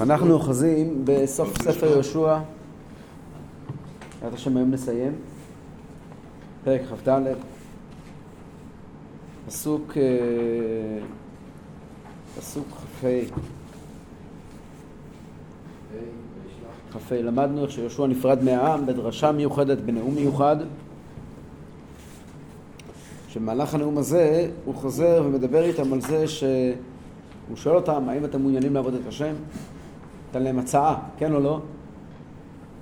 אנחנו אוחזים בסוף ספר יהושע, בעזרת השם היום נסיים, פרק כ"ד, פסוק, אה, פסוק כ"ה. כ"ה, למדנו איך שיהושע נפרד מהעם בדרשה מיוחדת, בנאום מיוחד. שבמהלך הנאום הזה הוא חוזר ומדבר איתם על זה שהוא שואל אותם, האם אתם מעוניינים לעבוד את השם? נתן להם הצעה, כן או לא?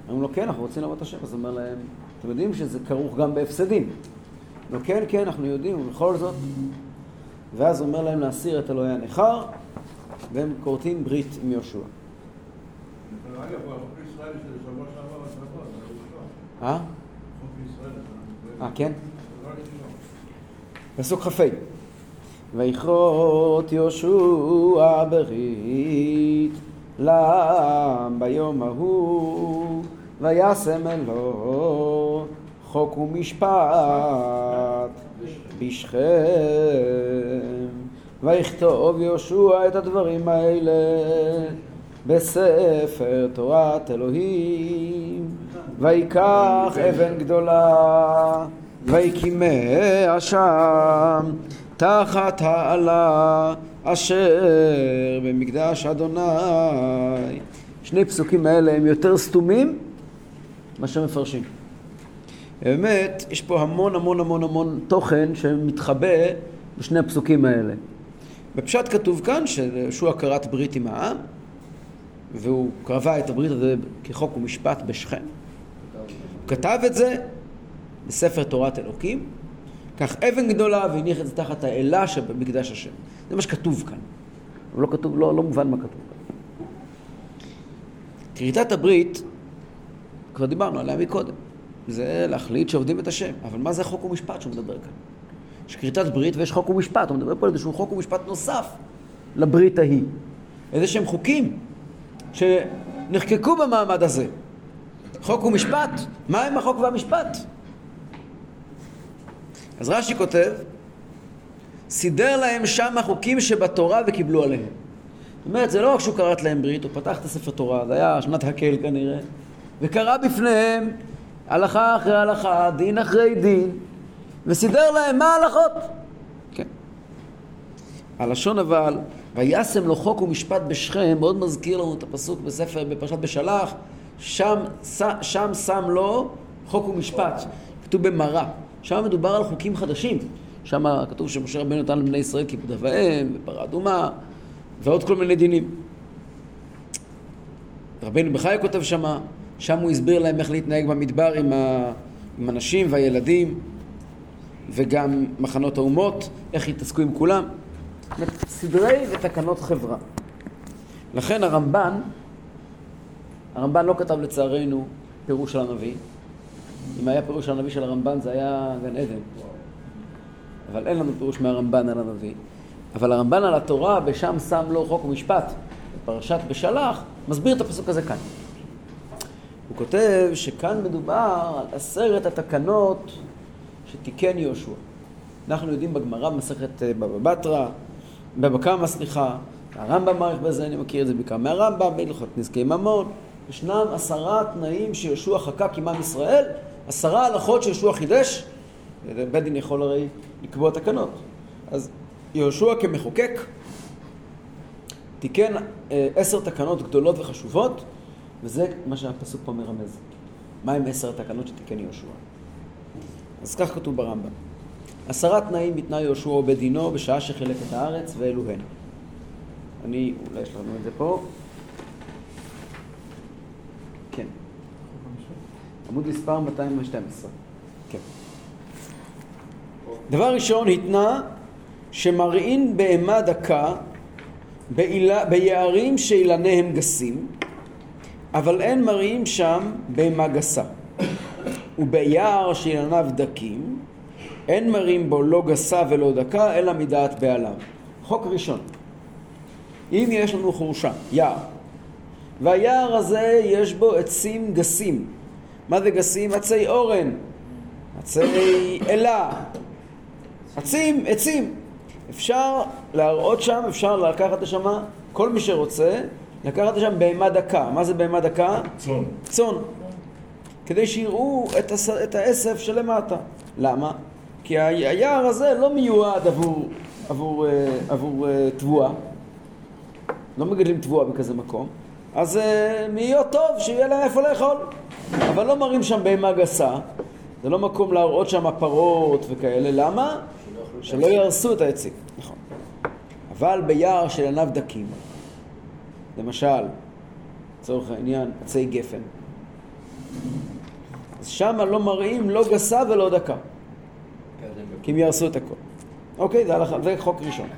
אומרים לו, כן, אנחנו רוצים לעבוד את השם. אז הוא אומר להם, אתם יודעים שזה כרוך גם בהפסדים. לא, כן, כן, אנחנו יודעים, ובכל זאת. ואז הוא אומר להם להסיר את אלוהי הנכר, והם כורתים ברית עם יהושע. אה? אה, כן? פסוק כ"ה ויכרות יהושע ברית לעם ביום ההוא וישם אלו חוק ומשפט בשכם. ויכתוב יהושע את הדברים האלה בספר תורת אלוהים. ויקח אבן גדולה ויקימה שם תחת העלה אשר במקדש אדוני. שני פסוקים האלה הם יותר סתומים מאשר מפרשים. באמת, יש פה המון המון המון המון תוכן שמתחבא בשני הפסוקים האלה. בפשט כתוב כאן שיהושע כרת ברית עם העם, והוא קרבה את הברית הזה כחוק ומשפט בשכם. כתב את זה בספר תורת אלוקים, קח אבן גדולה והניח את זה תחת האלה שבמקדש השם. זה מה שכתוב כאן. אבל לא כתוב, לא, לא מובן מה כתוב כאן. כריתת הברית, כבר דיברנו עליה מקודם. זה להחליט שעובדים את השם. אבל מה זה חוק ומשפט שהוא מדבר כאן? יש כריתת ברית ויש חוק ומשפט. הוא מדבר פה על איזשהו חוק ומשפט נוסף לברית ההיא. איזה שהם חוקים שנחקקו במעמד הזה. חוק ומשפט. מה הם החוק והמשפט? אז רש"י כותב, סידר להם שם החוקים שבתורה וקיבלו עליהם. זאת אומרת, זה לא רק שהוא קראת להם ברית, הוא פתח את הספר תורה, זה היה שנת הקל כנראה, וקרא בפניהם הלכה אחרי הלכה, דין אחרי דין, וסידר להם מה ההלכות. כן. הלשון אבל, וישם לו חוק ומשפט בשכם, מאוד מזכיר לנו את הפסוק בספר, בפרשת בשלח, שם, שם שם לו חוק ומשפט, כתוב במראה. שם מדובר על חוקים חדשים. שם כתוב שמשה רבנו נתן לבני ישראל כיבוד אב ואם, ופרה אדומה, ועוד כל מיני דינים. רבנו בחיי כותב שמה, שם הוא הסביר להם איך להתנהג במדבר עם, ה... עם הנשים והילדים, וגם מחנות האומות, איך יתעסקו עם כולם. סדרי ותקנות חברה. לכן הרמב"ן, הרמב"ן לא כתב לצערנו פירוש של הנביא, אם היה פירוש הנביא של הרמב"ן זה היה גן עדן. אבל אין לנו פירוש מהרמב"ן על הנביא. אבל הרמב"ן על התורה, בשם שם לו חוק ומשפט, בפרשת בשלח, מסביר את הפסוק הזה כאן. הוא כותב שכאן מדובר על עשרת התקנות שתיקן יהושע. אנחנו יודעים בגמרא במסכת אה, בבא בתרא, בבא קמא סליחה, הרמב"ם מעריך בזה, אני מכיר את זה בעיקר מהרמב"ם, בהלכות נזקי ממון. ישנם עשרה תנאים שיהושע חקק עם עם ישראל, עשרה הלכות שיהושע חידש, בית דין יכול הרי לקבוע תקנות. אז יהושע כמחוקק תיקן אה, עשר תקנות גדולות וחשובות, וזה מה שהפסוק פה מרמז. מה עם עשר התקנות שתיקן יהושע? אז כך כתוב ברמב"ם. עשרה תנאים מתנה יהושע בדינו בשעה שחילק את הארץ, ואלו הן. אני, אולי יש לנו את זה פה. עמוד מספר 212. כן. דבר ראשון, התנה שמרעין בהמה דקה ביערים שאילניהם גסים, אבל אין מראים שם בהמה גסה. וביער שאילניו דקים, אין מראים בו לא גסה ולא דקה, אלא מדעת בעליו. חוק ראשון, אם יש לנו חורשה, יער, והיער הזה יש בו עצים גסים, מה זה גסים? עצי אורן, עצי אלה, עצים, עצים. אפשר להראות שם, אפשר לקחת לשם כל מי שרוצה, לקחת לשם בהמה דקה. מה זה בהמה דקה? צאן. צאן. כדי שיראו את, הס... את העשב שלמטה. למה? כי היער הזה לא מיועד עבור, עבור, אה, עבור אה, תבואה. לא מגדלים תבואה בכזה מקום. אז אה, מי יהיה טוב שיהיה להם איפה לאכול. אבל לא מראים שם בהמה גסה. זה לא מקום להראות שם פרות וכאלה. למה? שלא יהרסו את העצים. נכון. אבל ביער של עיניו דקים, למשל, לצורך העניין, עצי גפן, אז שמה לא מראים לא גסה ולא דקה. כי הם יהרסו את הכל. אוקיי, זה חוק ראשון.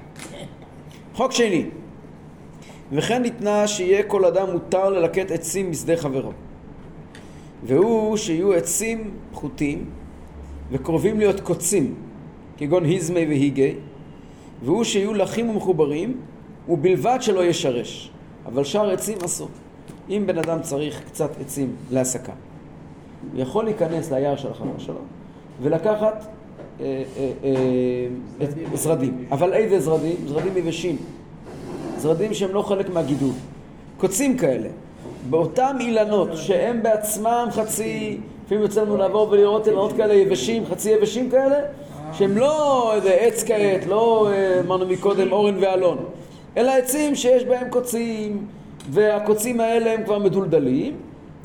חוק שני, וכן ניתנה שיהיה כל אדם מותר ללקט עצים משדה חברו. והוא שיהיו עצים פחותים וקרובים להיות קוצים, כגון היזמי והיגי, והוא שיהיו לחים ומחוברים, ובלבד שלא ישרש. אבל שאר עצים אסור. אם בן אדם צריך קצת עצים להסקה, הוא יכול להיכנס ליער של החבר שלו ולקחת אה, אה, אה, זרדים. אבל איזה זרדים? זרדים יבשים. זרדים שהם לא חלק מהגידול. קוצים כאלה. באותם אילנות שהם בעצמם חצי, לפעמים יוצא לנו לעבור ולראות אילנות כאלה יבשים, חצי יבשים כאלה, שהם לא איזה עץ כעת, לא אמרנו מקודם אורן ואלון, אלא עצים שיש בהם קוצים, והקוצים האלה הם כבר מדולדלים,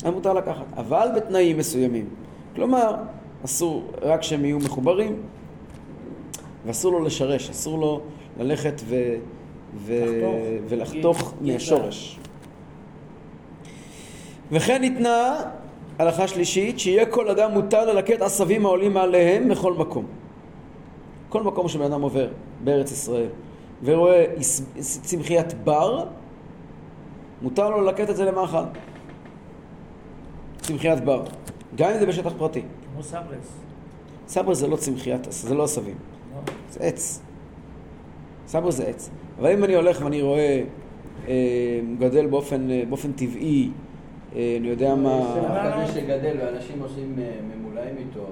אז מותר לקחת, אבל בתנאים מסוימים. כלומר, אסור רק שהם יהיו מחוברים, ואסור לו לשרש, אסור לו ללכת ו... ו... ולחתוך מהשורש. וכן ניתנה הלכה שלישית, שיהיה כל אדם מותר ללקט עשבים העולים מעליהם מכל מקום. כל מקום שבן אדם עובר בארץ ישראל ורואה צמחיית בר, מותר לו ללקט את זה למאכל. צמחיית בר. גם אם זה בשטח פרטי. כמו סברס. סברס זה לא צמחיית, זה לא עשבים. לא. זה עץ. סברס זה עץ. אבל אם אני הולך ואני רואה אה, גדל באופן, אה, באופן טבעי, אה, אני יודע מה... זה כזה שגדל ואנשים עושים ממולאים איתו.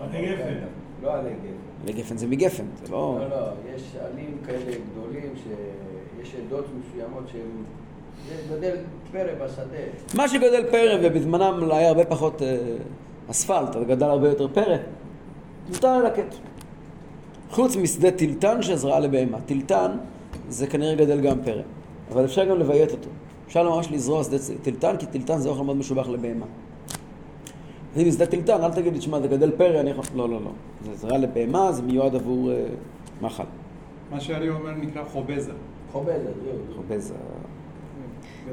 עלי גפן. לא עלי גפן. עלי גפן זה מגפן, זה לא... לא, לא, יש עלים כאלה גדולים שיש עדות מסוימות שהם... זה גדל פרא בשדה. מה שגדל פרא ובזמנם היה הרבה פחות אספלט, אז גדל הרבה יותר פרא, מותר ללקט. חוץ משדה טילטן שזרעה לבהמה. טילטן זה כנראה גדל גם פרא, אבל אפשר גם לביית אותו. אפשר ממש לזרוע שדה טילטן, כי טילטן זה אוכל מאוד משובח לבהמה. אם זה טילטן, אל תגיד לי, תשמע, זה גדל פרא, אני יכול... לא, לא, לא. זה זרע לבהמה, זה מיועד עבור uh, מאכל. מה שאני אומר נקרא חובזה. חובזה, זהו. חובזה.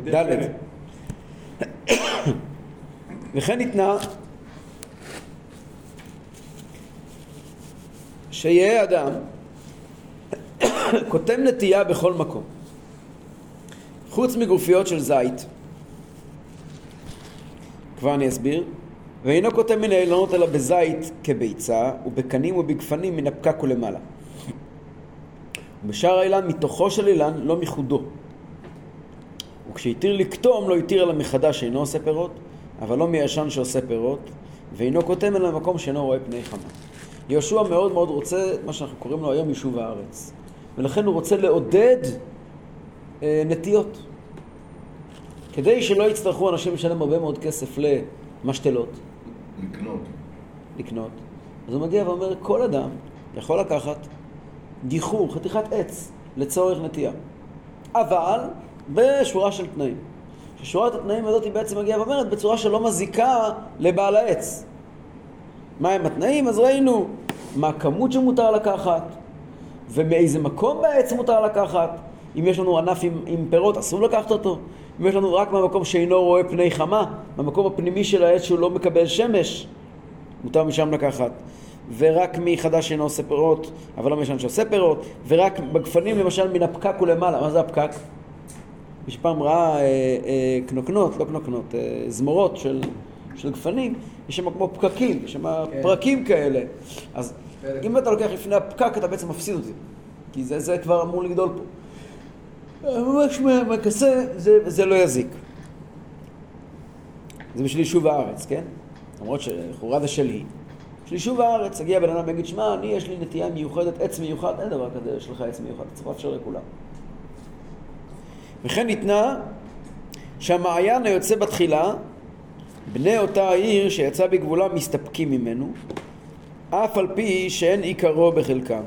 ד' וכן ניתנה שיהיה אדם כותב נטייה בכל מקום. חוץ מגופיות של זית, כבר אני אסביר, ואינו כותב מן האילונות אלא בזית כביצה, ובקנים ובגפנים מן הפקק ולמעלה. ובשאר האילן מתוכו של אילן לא מחודו. וכשהתיר לקטום לא התיר אלא מחדש שאינו עושה פירות, אבל לא מישן שעושה פירות, ואינו כותב אלא במקום שאינו רואה פני חמה. יהושע מאוד מאוד רוצה מה שאנחנו קוראים לו היום יישוב הארץ. ולכן הוא רוצה לעודד אה, נטיות. כדי שלא יצטרכו אנשים לשלם הרבה מאוד כסף למשתלות. לקנות. לקנות. אז הוא מגיע ואומר, כל אדם יכול לקחת גיחור, חתיכת עץ, לצורך נטייה. אבל בשורה של תנאים. ששורת התנאים הזאת היא בעצם מגיעה ואומרת בצורה שלא מזיקה לבעל העץ. מהם התנאים? אז ראינו מה הכמות שמותר לקחת, ומאיזה מקום בעץ מותר לקחת. אם יש לנו ענף עם, עם פירות, אסור לקחת אותו. אם יש לנו רק מהמקום שאינו רואה פני חמה, מהמקום הפנימי של העץ שהוא לא מקבל שמש, מותר משם לקחת. ורק מחדש שאינו עושה פירות, אבל לא משנה שעושה פירות, ורק בגפנים למשל מן הפקק ולמעלה. מה זה הפקק? מי שפעם ראה אה, אה, קנוקנות, לא קנוקנות, אה, זמורות של, של גפנים, יש שם כמו פקקים, יש שם כן. פרקים כאלה. אז אם אתה לוקח לפני הפקק, אתה בעצם מפסיד אותי. כי זה, זה כבר אמור לגדול פה. ממש מהכסה, זה, זה לא יזיק. זה בשביל יישוב הארץ, כן? למרות שלכאורה זה שלי. בשביל יישוב הארץ, יגיע בן אדם ויגיד, שמע, אני יש לי נטייה מיוחדת, עץ מיוחד, אין דבר כזה, יש לך עץ מיוחד, צריך לאפשר לכולם. וכן ניתנה שהמעיין היוצא בתחילה, בני אותה העיר שיצא בגבולה מסתפקים ממנו, אף על פי שאין עיקרו בחלקם,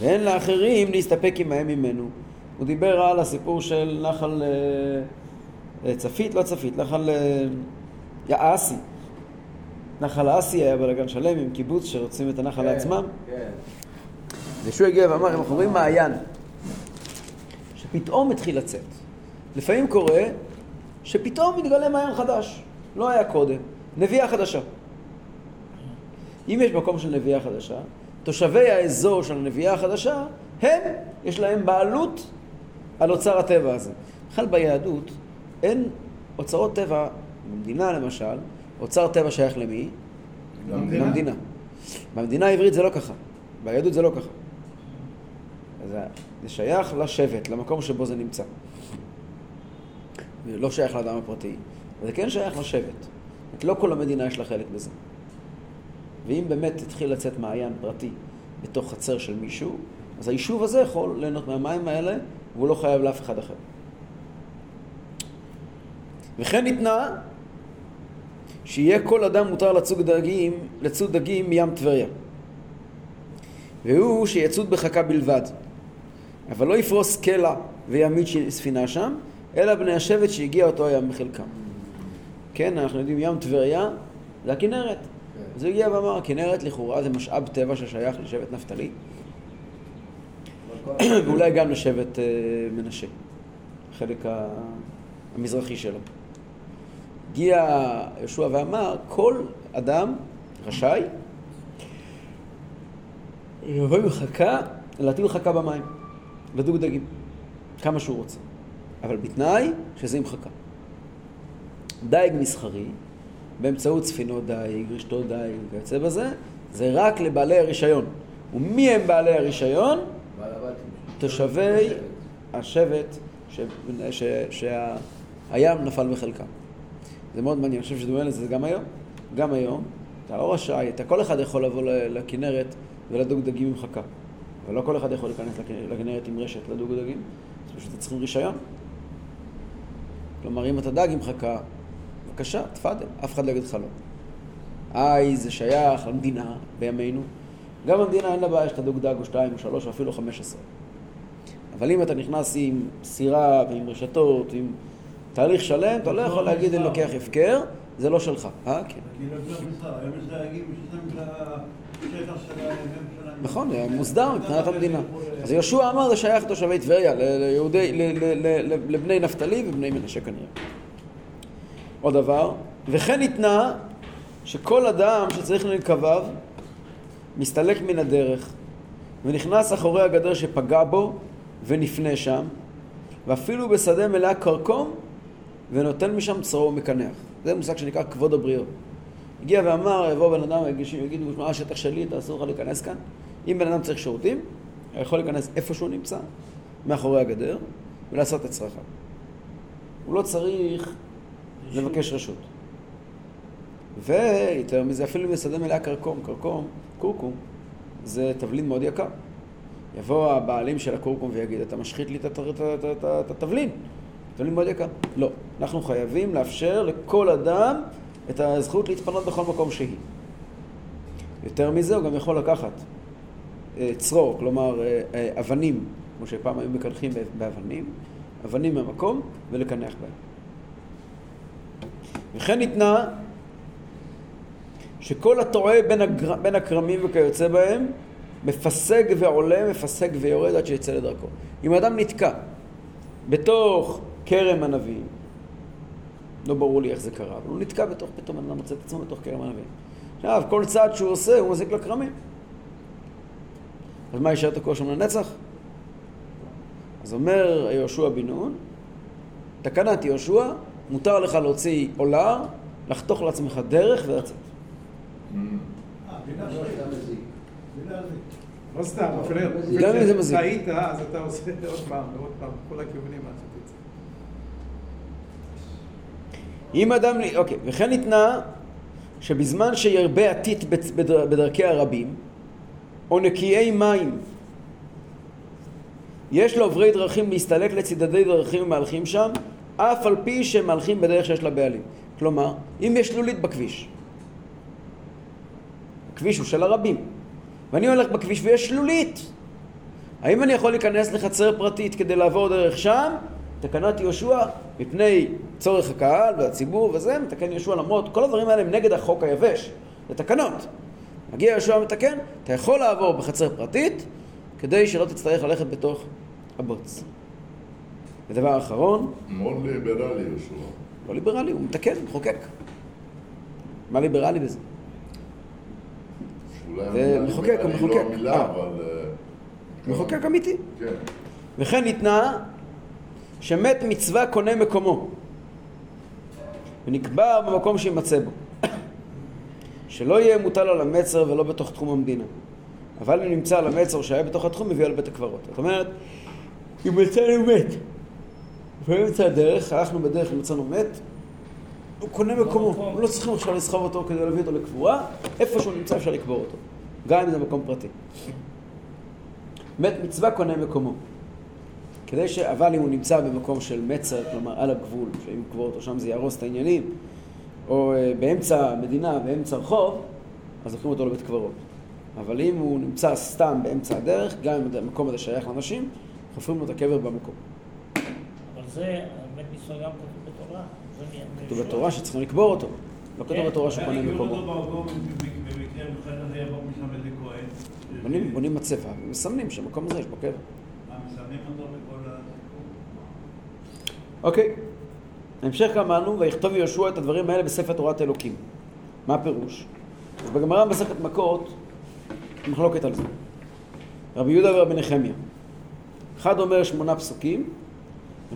ואין לאחרים להסתפק עמהם ממנו. הוא דיבר על הסיפור של נחל אה, אה, צפית, לא צפית, נחל אה, יעסי. נחל האסי היה בלגן שלם עם קיבוץ שרוצים את הנחל כן, לעצמם. כן. וישוע הגיע ואמר, אנחנו רואים מעיין, שפתאום התחיל לצאת. לפעמים קורה שפתאום מתגלה מעיין חדש, לא היה קודם, נביאה חדשה. אם יש מקום של נביאה חדשה, תושבי האזור של הנביאה החדשה, הם, יש להם בעלות על אוצר הטבע הזה. בכלל ביהדות אין אוצרות טבע, במדינה למשל, אוצר טבע שייך למי? למדינה. למדינה. במדינה העברית זה לא ככה, ביהדות זה לא ככה. זה, זה שייך לשבט, למקום שבו זה נמצא. זה לא שייך לאדם הפרטי, זה כן שייך לשבט. אומרת, לא כל המדינה יש לה חלק בזה. ואם באמת התחיל לצאת מעיין פרטי בתוך חצר של מישהו, אז היישוב הזה יכול ליהנות מהמים האלה, והוא לא חייב לאף אחד אחר. וכן ניתנה שיהיה כל אדם מותר לצוד דגים, לצוד דגים מים טבריה. והוא שיצוד בחכה בלבד. אבל לא יפרוס קלע וימית ספינה שם, אלא בני השבט שהגיע אותו הים בחלקם. כן, אנחנו יודעים, ים טבריה זה הכנרת. אז הוא הגיע ואמר, הכנרת לכאורה זה משאב טבע ששייך לשבט נפתלי, ואולי גם לשבט אה, מנשה, החלק ה- המזרחי שלו. הגיע יהושע ואמר, כל אדם רשאי לבוא עם חכה, להטיל חכה במים, לדוג דגים, כמה שהוא רוצה. אבל בתנאי שזה עם חכה. דייג מסחרי, באמצעות ספינות דייג, רשתות דייג וכיוצא בזה, זה רק לבעלי הרישיון. ומי הם בעלי הרישיון? תושבי השבט ש... ש... שהים נפל בחלקם. זה מאוד מעניין, אני חושב שדומה לזה גם היום. גם היום, אתה לא רשאי, אתה כל אחד יכול לבוא לכנרת ולדוג דגים עם חכה. אבל לא כל אחד יכול להיכנס לכ- לכנרת עם רשת לדוג דגים, אז פשוט צריכים רישיון. כלומר, אם אתה דג עם חכה, בבקשה, תפאדל, אף אחד לא יגיד לך לא. איי, זה שייך למדינה בימינו. גם המדינה אין לה בעיה שאתה דוג דג או שתיים או שלוש או אפילו חמש עשרה. אבל אם אתה נכנס עם סירה ועם רשתות, עם תהליך שלם, אתה לא יכול להגיד אני לוקח הפקר, זה לא שלך. אה, כן. כאילו, לא. נכון, מוסדר מבחינת המדינה. אז יהושע אמר זה שייך לתושבי טבריה, לבני נפתלי ובני מנשה כנראה. עוד דבר, וכן ניתנה שכל אדם שצריך לנקביו מסתלק מן הדרך ונכנס אחורי הגדר שפגע בו ונפנה שם ואפילו בשדה מלאה כרכום ונותן משם צרו ומקנח. זה מושג שנקרא כבוד הבריות. הגיע ואמר, יבוא בן אדם, יגידו, מה השטח שלי, אתה אסור לך להיכנס כאן? אם בן אדם צריך שירותים, הוא יכול להיכנס איפה שהוא נמצא, מאחורי הגדר, ולעשות את צרכיו. הוא לא צריך לבקש רשות. ויותר מזה, אפילו בשדה מלאה כרכום, כרכום, קורקום, זה תבלין מאוד יקר. יבוא הבעלים של הקורקום ויגיד, אתה משחית לי את התבלין. תבלין מאוד יקר. לא. אנחנו חייבים לאפשר לכל אדם את הזכות להתפנות בכל מקום שהיא. יותר מזה, הוא גם יכול לקחת אה, צרור, כלומר אה, אה, אבנים, כמו שפעם היו מקנחים באבנים, אבנים מהמקום ולקנח בהם. וכן ניתנה שכל הטועה בין, הגר... בין הכרמים וכיוצא בהם, מפסג ועולה, מפסג ויורד עד שיצא לדרכו. אם אדם נתקע בתוך כרם ענבים, לא ברור לי איך זה קרה, אבל הוא נתקע בתוך, פתאום אדם מוצא את עצמו בתוך כרם ענבים. עכשיו, כל צעד שהוא עושה, הוא מזיק לכרמים. אז מה, יישאר תקוע שם לנצח? אז אומר יהושע בן נון, תקנת יהושע, מותר לך להוציא עולר, לחתוך לעצמך דרך ולצאת. אה, לא, סתם, אפילו גם אם זה מזיק. טעית, אז אתה עושה עוד פעם ועוד פעם, כל הכיוונים עד שתצא. אם אדם, אוקיי, וכן ניתנה שבזמן שירבה עתית בדר- בדרכי הרבים, או נקיי מים, יש לעוברי דרכים להסתלק לצדדי דרכים ומהלכים שם, אף על פי שהם מהלכים בדרך שיש לה בעלים. כלומר, אם יש שלולית בכביש, הכביש הוא של הרבים, ואני הולך בכביש ויש שלולית, האם אני יכול להיכנס לחצר פרטית כדי לעבור דרך שם? תקנת יהושע, מפני צורך הקהל והציבור וזה, מתקן יהושע למרות, כל הדברים האלה הם נגד החוק היבש, זה תקנות. מגיע יהושע ומתקן, אתה יכול לעבור בחצר פרטית כדי שלא תצטרך ללכת בתוך הבוץ. ודבר אחרון, מאוד ליברלי יהושע. לא ליברלי, הוא מתקן, הוא מחוקק. מה ליברלי בזה? זה מחוקק, הוא מחוקק. לא המילה, אה. אבל... אה, מחוקק אמיתי. כן. וכן ניתנה שמת מצווה קונה מקומו ונקבע במקום שימצא בו שלא יהיה מוטל על המצר ולא בתוך תחום המדינה אבל אם נמצא על המצר שהיה בתוך התחום מביאו לבית הקברות זאת אומרת אם מצאנו מת באמצע הדרך, הלכנו בדרך ומצאנו מת הוא קונה מקומו, הוא לא צריכים עכשיו לסחוב אותו כדי להביא אותו לקבורה איפה שהוא נמצא אפשר לקבור אותו גם אם זה מקום פרטי מת מצווה קונה מקומו כדי ש... אבל אם הוא נמצא במקום של מצר, כלומר על הגבול, שאם יקבור אותו שם זה יהרוס את העניינים, או אה, באמצע המדינה, באמצע רחוב, אז לוקחים אותו לבית קברות. אבל אם הוא נמצא סתם באמצע הדרך, גם אם המקום הזה שייך לאנשים, חופרים לו את הקבר במקום. זה, באמת מצווה גם כתוב בתורה. כתוב. בתורה שצריכים לקבור אותו. לא כתוב כן, בתורה שהוא קונה הגיעו מקומו. בונים, בונים מצבה ומסמנים שהמקום הזה יש בו קבר. הסיפור? אוקיי. המשך גם אמרנו, ויכתוב יהושע את הדברים האלה בספר תורת אלוקים. מה הפירוש? אז בגמרא במסכת מכות, מחלוקת על זה. רבי יהודה ורבי נחמיה. אחד אומר שמונה פסוקים,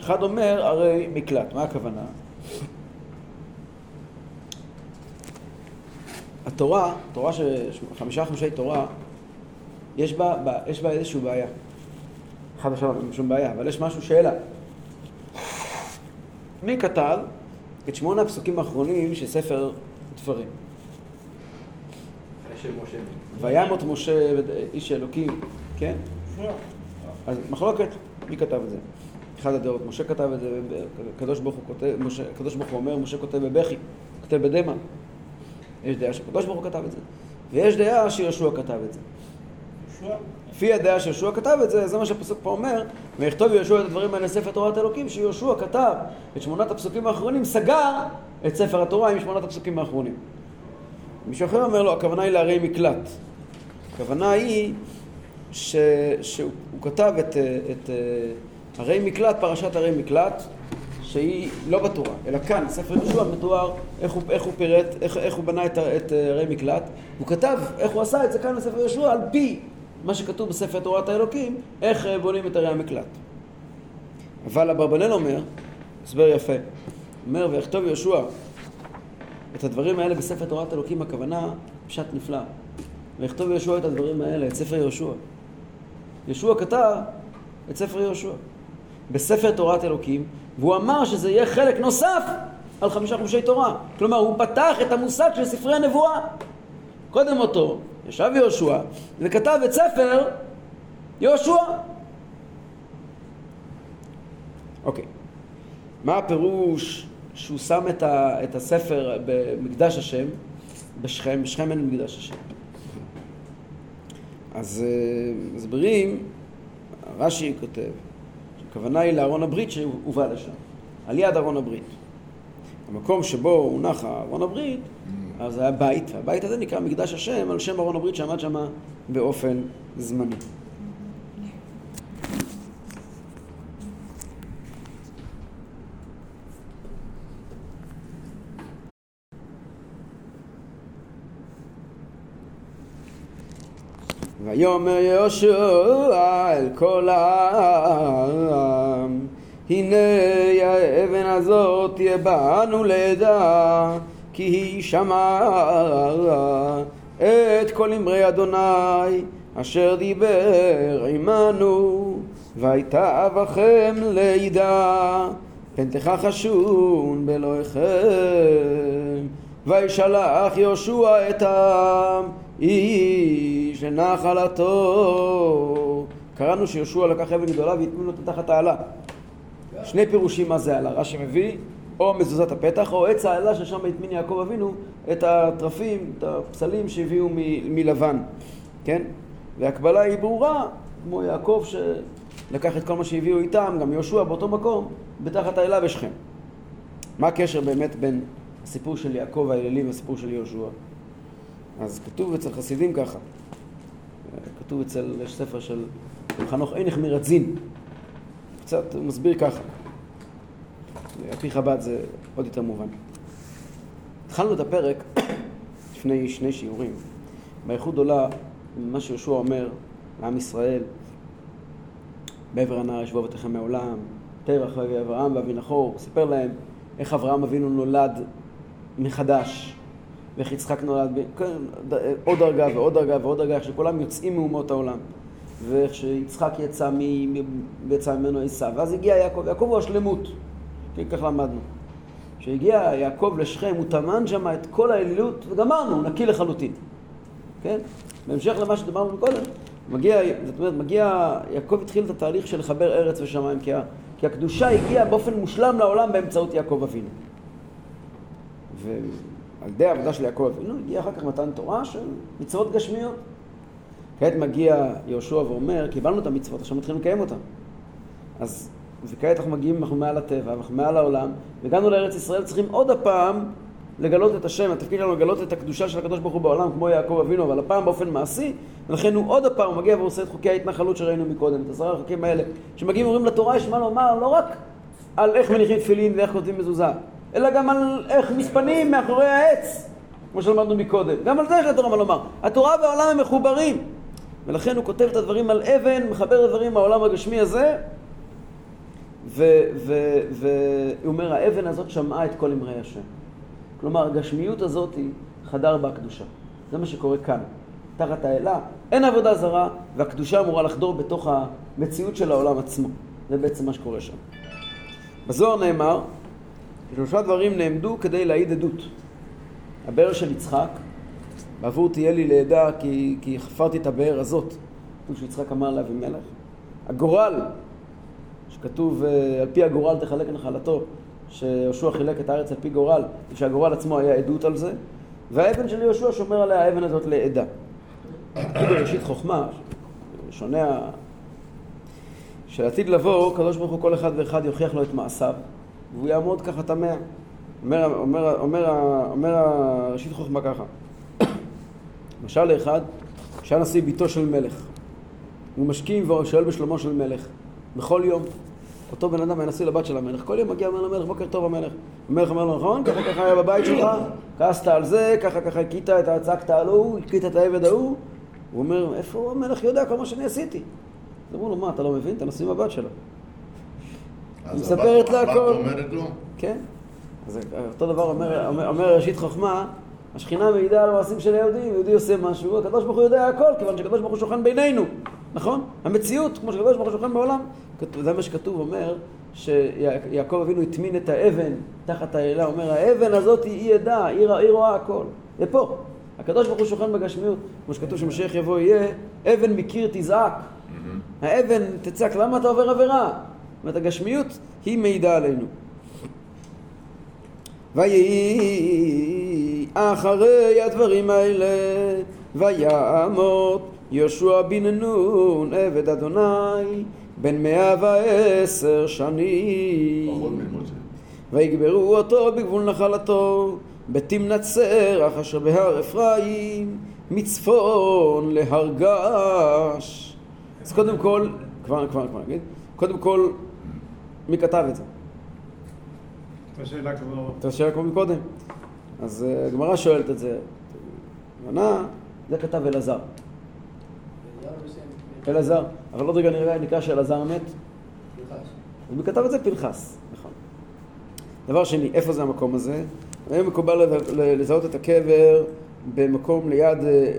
אחד אומר הרי מקלט. מה הכוונה? התורה, תורה ש... חמישה חמישי תורה, יש בה, בה, יש בה איזושהי בעיה. אחד עכשיו אין שום בעיה, אבל יש משהו, שאלה. מי כתב את שמונה הפסוקים האחרונים של ספר דברים? וימות משה איש אלוקים, כן? אז מחלוקת, מי כתב את זה? אחד הדעות, משה כתב את זה, הקדוש ברוך הוא כותב, משה, הקדוש ברוך הוא אומר, משה כותב בבכי, כותב בדמע. יש דעה שהקדוש ברוך הוא כתב את זה, ויש דעה שיהושע כתב את זה. לפי הדעה שיהושע כתב את זה, זה מה שהפסוק פה אומר, ויכתוב יהושע את הדברים האלה לספר תורת אלוקים, שיהושע כתב את שמונת הפסוקים האחרונים, סגר את ספר התורה עם שמונת הפסוקים האחרונים. מישהו אחר אומר לו, הכוונה היא לערי מקלט. הכוונה היא ש... שהוא הוא כתב את, את ערי מקלט, פרשת ערי מקלט, שהיא לא בתורה, אלא כאן, ספר יהושע מתואר איך הוא, איך הוא פירט, איך, איך הוא בנה את, את אה, ערי מקלט. הוא כתב איך הוא עשה את זה כאן בספר יהושע על פי מה שכתוב בספר תורת האלוקים, איך אה, בונים את ערי המקלט. אבל אברבנאל אומר, הסבר יפה, אומר ויכתוב יהושע את הדברים האלה בספר תורת אלוקים, הכוונה פשט נפלא. ויכתוב יהושע את הדברים האלה, את ספר יהושע. יהושע כתב את ספר יהושע בספר תורת אלוקים, והוא אמר שזה יהיה חלק נוסף על חמישה חומשי תורה. כלומר, הוא פתח את המושג של ספרי הנבואה. קודם אותו, ישב יהושע וכתב את ספר יהושע. אוקיי. מה הפירוש שהוא שם את, ה, את הספר במקדש השם, בשכם, בשכם אין מקדש השם. אז אה, מסבירים, רש"י כותב, שהכוונה היא לארון הברית שהובא לשם, על יד ארון הברית. המקום שבו הונח ארון הברית, אז זה היה בית, והבית הזה נקרא מקדש השם על שם ארון הברית שעמד שם באופן זמני. ויאמר יהושע אל כל העם הנה האבן הזאת תהיה בנו לעדה כי היא שמעה את כל אמרי אדוני אשר דיבר עמנו והייתה בכם לידה פן תכחשון באלוהיכם וישלח יהושע את העם איש לנחלתו קראנו שיהושע לקח אבן גדולה והטמין אותה תחת העלה. שני פירושים מה זה העלה, רש"י מביא, או מזוזת הפתח, או עץ העלה ששם הטמין יעקב אבינו את התרפים, את הפסלים שהביאו מ- מלבן, כן? והקבלה היא ברורה, כמו יעקב שלקח את כל מה שהביאו איתם, גם יהושע באותו מקום, בתחת העלה בשכם. מה הקשר באמת בין הסיפור של יעקב האלילי והסיפור של יהושע? אז כתוב אצל חסידים ככה, כתוב אצל, יש ספר של חנוך עינך מרדזין, קצת הוא מסביר ככה, על פי חב"ד זה עוד יותר מובן. התחלנו את הפרק לפני שני שיעורים, באיחוד עולה, מה שיהושע אומר לעם ישראל, בעבר הנהר ישבו אבותיכם מעולם, תרח ואברהם ואבי נחור, סיפר להם איך אברהם אבינו נולד מחדש, ואיך יצחק נולד, כן, עוד דרגה ועוד דרגה ועוד דרגה, איך שכולם יוצאים מאומות העולם, ואיך שיצחק יצא, מ... יצא ממנו עשיו, ואז הגיע יעקב, יעקב הוא השלמות, כן, כך למדנו. כשהגיע יעקב לשכם, הוא טמן שם את כל האלילות, וגמרנו, הוא נקי לחלוטין. כן? בהמשך למה שדיברנו קודם, מגיע, זאת אומרת, מגיע, יעקב התחיל את התהליך של לחבר ארץ ושמיים, כי, ה, כי הקדושה הגיעה באופן מושלם לעולם באמצעות יעקב אבינו. ועל ידי העבודה של יעקב אבינו הגיע אחר כך מתן תורה של מצוות גשמיות. כעת מגיע יהושע ואומר, קיבלנו את המצוות, עכשיו מתחילים לקיים אותן. אז, וכעת אנחנו מגיעים, אנחנו מעל הטבע, אנחנו מעל העולם, והגענו לארץ ישראל, צריכים עוד הפעם לגלות את השם, התפקיד שלנו לגלות את הקדושה של הקדוש ברוך הוא בעולם, כמו יעקב אבינו, אבל הפעם באופן מעשי, ולכן הוא עוד הפעם מגיע ועושה את חוקי ההתנחלות שראינו מקודם, את עשרה החוקים האלה, שמגיעים ואומרים לתורה, יש מה לומר, לא רק על איך מניחים תפילין ואיך כותבים מזוזה, אלא גם על איך מספנים מאחורי העץ, כמו שלמדנו מקודם. גם על זה יש לתורה מה לומר. התורה והעולם הם מחוברים, ולכן הוא כותב את הדברים על אבן, מחבר את הדברים מהעולם הגשמי הזה, והוא אומר, האבן הזאת שמעה את כל אמרי השם. כלומר, הגשמיות הזאת היא חדר בה הקדושה. זה מה שקורה כאן. תחת האלה אין עבודה זרה, והקדושה אמורה לחדור בתוך המציאות של העולם עצמו. זה בעצם מה שקורה שם. בזוהר נאמר, שלושה דברים נעמדו כדי להעיד עדות. הבאר של יצחק, בעבור תהיה לי לעדה כי, כי חפרתי את הבאר הזאת, כתוב שיצחק אמר לאבימלך. הגורל, שכתוב אה, על פי הגורל תחלק נחלתו, שיהושע חילק את הארץ על פי גורל, ושהגורל עצמו היה עדות על זה, והאבן של יהושע שומר עליה האבן הזאת לעדה. כתוב בראשית חוכמה, שונה שעתיד לבוא, הקדוש ברוך הוא כל אחד ואחד יוכיח לו את מעשיו, והוא יעמוד ככה תמה. אומר, אומר, אומר, אומר ראשית חוכמה ככה, משל לאחד שהיה נשיא ביתו של מלך, הוא משכים ושואל בשלומו של מלך, בכל יום. אותו בן אדם היה נשיא לבת של המלך, כל יום מגיע למלך, בוקר טוב המלך. המלך אומר לו, נכון? ככה ככה היה בבית שלך, כעסת על זה, ככה ככה הכית. צעקת על ההוא, הכית את העבד ההוא. הוא אומר, איפה המלך יודע כל מה שאני עשיתי? אמרו לו, מה, אתה לא מבין? אתה נשיא בבת שלו. אז מספרת לה הכל. אומרת לו? כן. אז אותו דבר אומר, אומר, אומר ראשית חוכמה, השכינה מעידה על המעשים של היהודים, יהודי עושה משהו, הקדוש ברוך הוא יודע הכל, כיוון שהקדוש ברוך הוא שוכן בינינו, נכון? המציאות, כמו שהקדוש ברוך הוא שוכן בעולם, זה מה שכתוב, אומר שיעקב אבינו הטמין את האבן תחת האלה, אומר האבן הזאת היא עדה, היא, היא רואה הכל, זה פה. הקדוש ברוך הוא שוכן בגשמיות, כמו שכתוב שמשיח יבוא יהיה, אבן מקיר תזעק. האבן תצעק, למה אתה עובר עבירה? זאת אומרת, הגשמיות היא מעידה עלינו. ויהי אחרי הדברים האלה, ויעמוד יהושע בן נון, עבד אדוני, בן מאה ועשר שנים. ויגברו אותו בגבול נחלתו, בתמנת סרח אשר בהר אפרים, מצפון להר גש. אז קודם כל, כבר, כבר, כבר נגיד, קודם כל, מי כתב את זה? השאלה כבר... את השאלה כמו מקודם. אז אה, הגמרא שואלת את זה. ענה, זה כתב אלעזר. אלעזר. אבל עוד רגע נראה, נקרא שאלעזר מת. אז מי כתב את זה? פנחס. נכון. דבר שני, איפה זה המקום הזה? היום מקובל לזהות את הקבר במקום ליד, אה,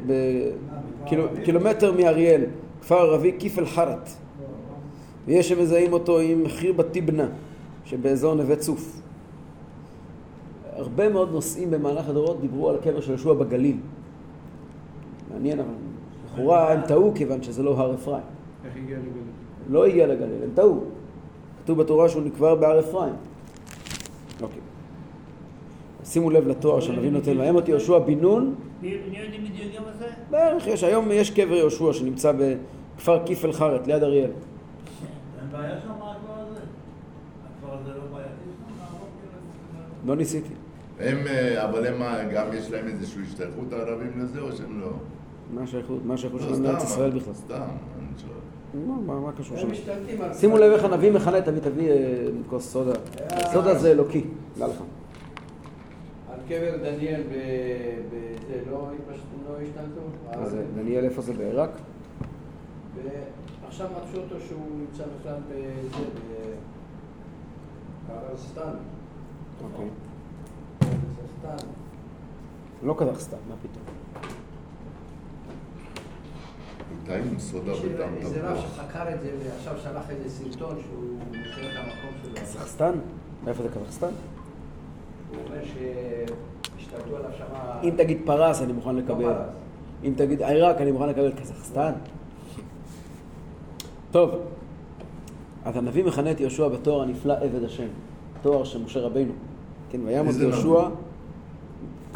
בקילומטר מאריאל, כפר ערבי כיף אל-חרת. ויש שמזהים אותו עם חירבת תיבנה, שבאזור נווה צוף. הרבה מאוד נושאים במהלך הדורות דיברו על הקבר של יהושע בגליל. מעניין, אבל לכאורה הם טעו כיוון שזה לא הר אפרים. איך הגיע לגליל? לא הגיע לגליל, הם טעו. כתוב בתורה שהוא נקבר בהר אפרים. אוקיי. שימו לב לתואר שהנביא נותן, ויהם אותי יהושע בן נון, מי יודעים בדיוק גם על זה? בערך יש, היום יש קבר יהושע שנמצא בכפר כיפל חרת, ליד אריאל. אין בעיה שם הכפר הזה? הכפר הזה לא בעייתי שם? לערוב כאילו? לא ניסיתי. הם, אה, אבל הם אה, גם יש להם איזושהי השתייכות הערבים לזה, או שהם לא? מה השייכות? מה השייכות לא, שלהם לארץ ישראל בכלל? סתם, אני שואל. מה- קשור שם? שימו לב איך הנביא מכנה, תביא, תביא אה, כוס סודה. סודה זה אלוקי, דע לך. על קבר דניאל ב- בזה לא לא השתלטו? אז אה, דניאל איפה זה בעיראק? ועכשיו מצאו אותו שהוא נמצא בכלל בזה, בקרסטן. אוקיי. קרסטן. לא קזחסטן, מה פתאום? בינתיים עם סודה בטעם איזה רב תפוח. שחקר את זה ועכשיו שלח איזה סרטון שהוא מכיר את המקום שלו. קזחסטן? איפה זה קזחסטן? הוא אומר שהשתלטו עליו שמה... אם תגיד פרס אני מוכן לא לקבל. פרס. אם תגיד עיראק אני מוכן לקבל קזחסטן. טוב, אז הנביא מכנה את יהושע בתואר הנפלא עבד השם. תואר של משה רבינו. כן, איזה יהושע... נביא?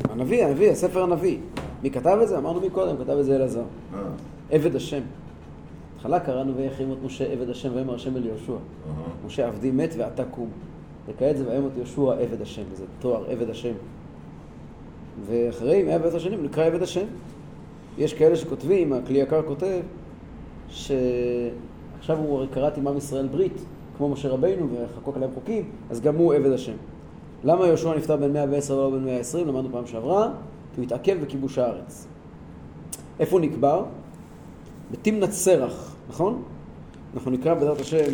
הנביא, הנביא, הספר הנביא. מי כתב את זה? אמרנו מקודם, כתב את זה אלעזר. אה, עבד השם. בהתחלה קראנו ויחרים את משה עבד השם ויאמר השם אל יהושע. משה עבדי מת ואתה קום. וכעת זה ויאמר יהושע עבד השם, וזה תואר עבד השם. ואחרי מאה ועשר שנים הוא נקרא עבד השם. יש כאלה שכותבים, הכלי יקר כותב, שעכשיו הוא הרי קראת עם עם ישראל ברית, כמו משה רבינו, וחקוק עליהם חוקים, אז גם הוא עבד השם. למה יהושע נפטר בן 110 ולא בן 120? למדנו פעם שעברה, כי הוא התעכב בכיבוש הארץ. איפה הוא נקבר? בתמנת סרח, נכון? אנחנו נקרא בעזרת השם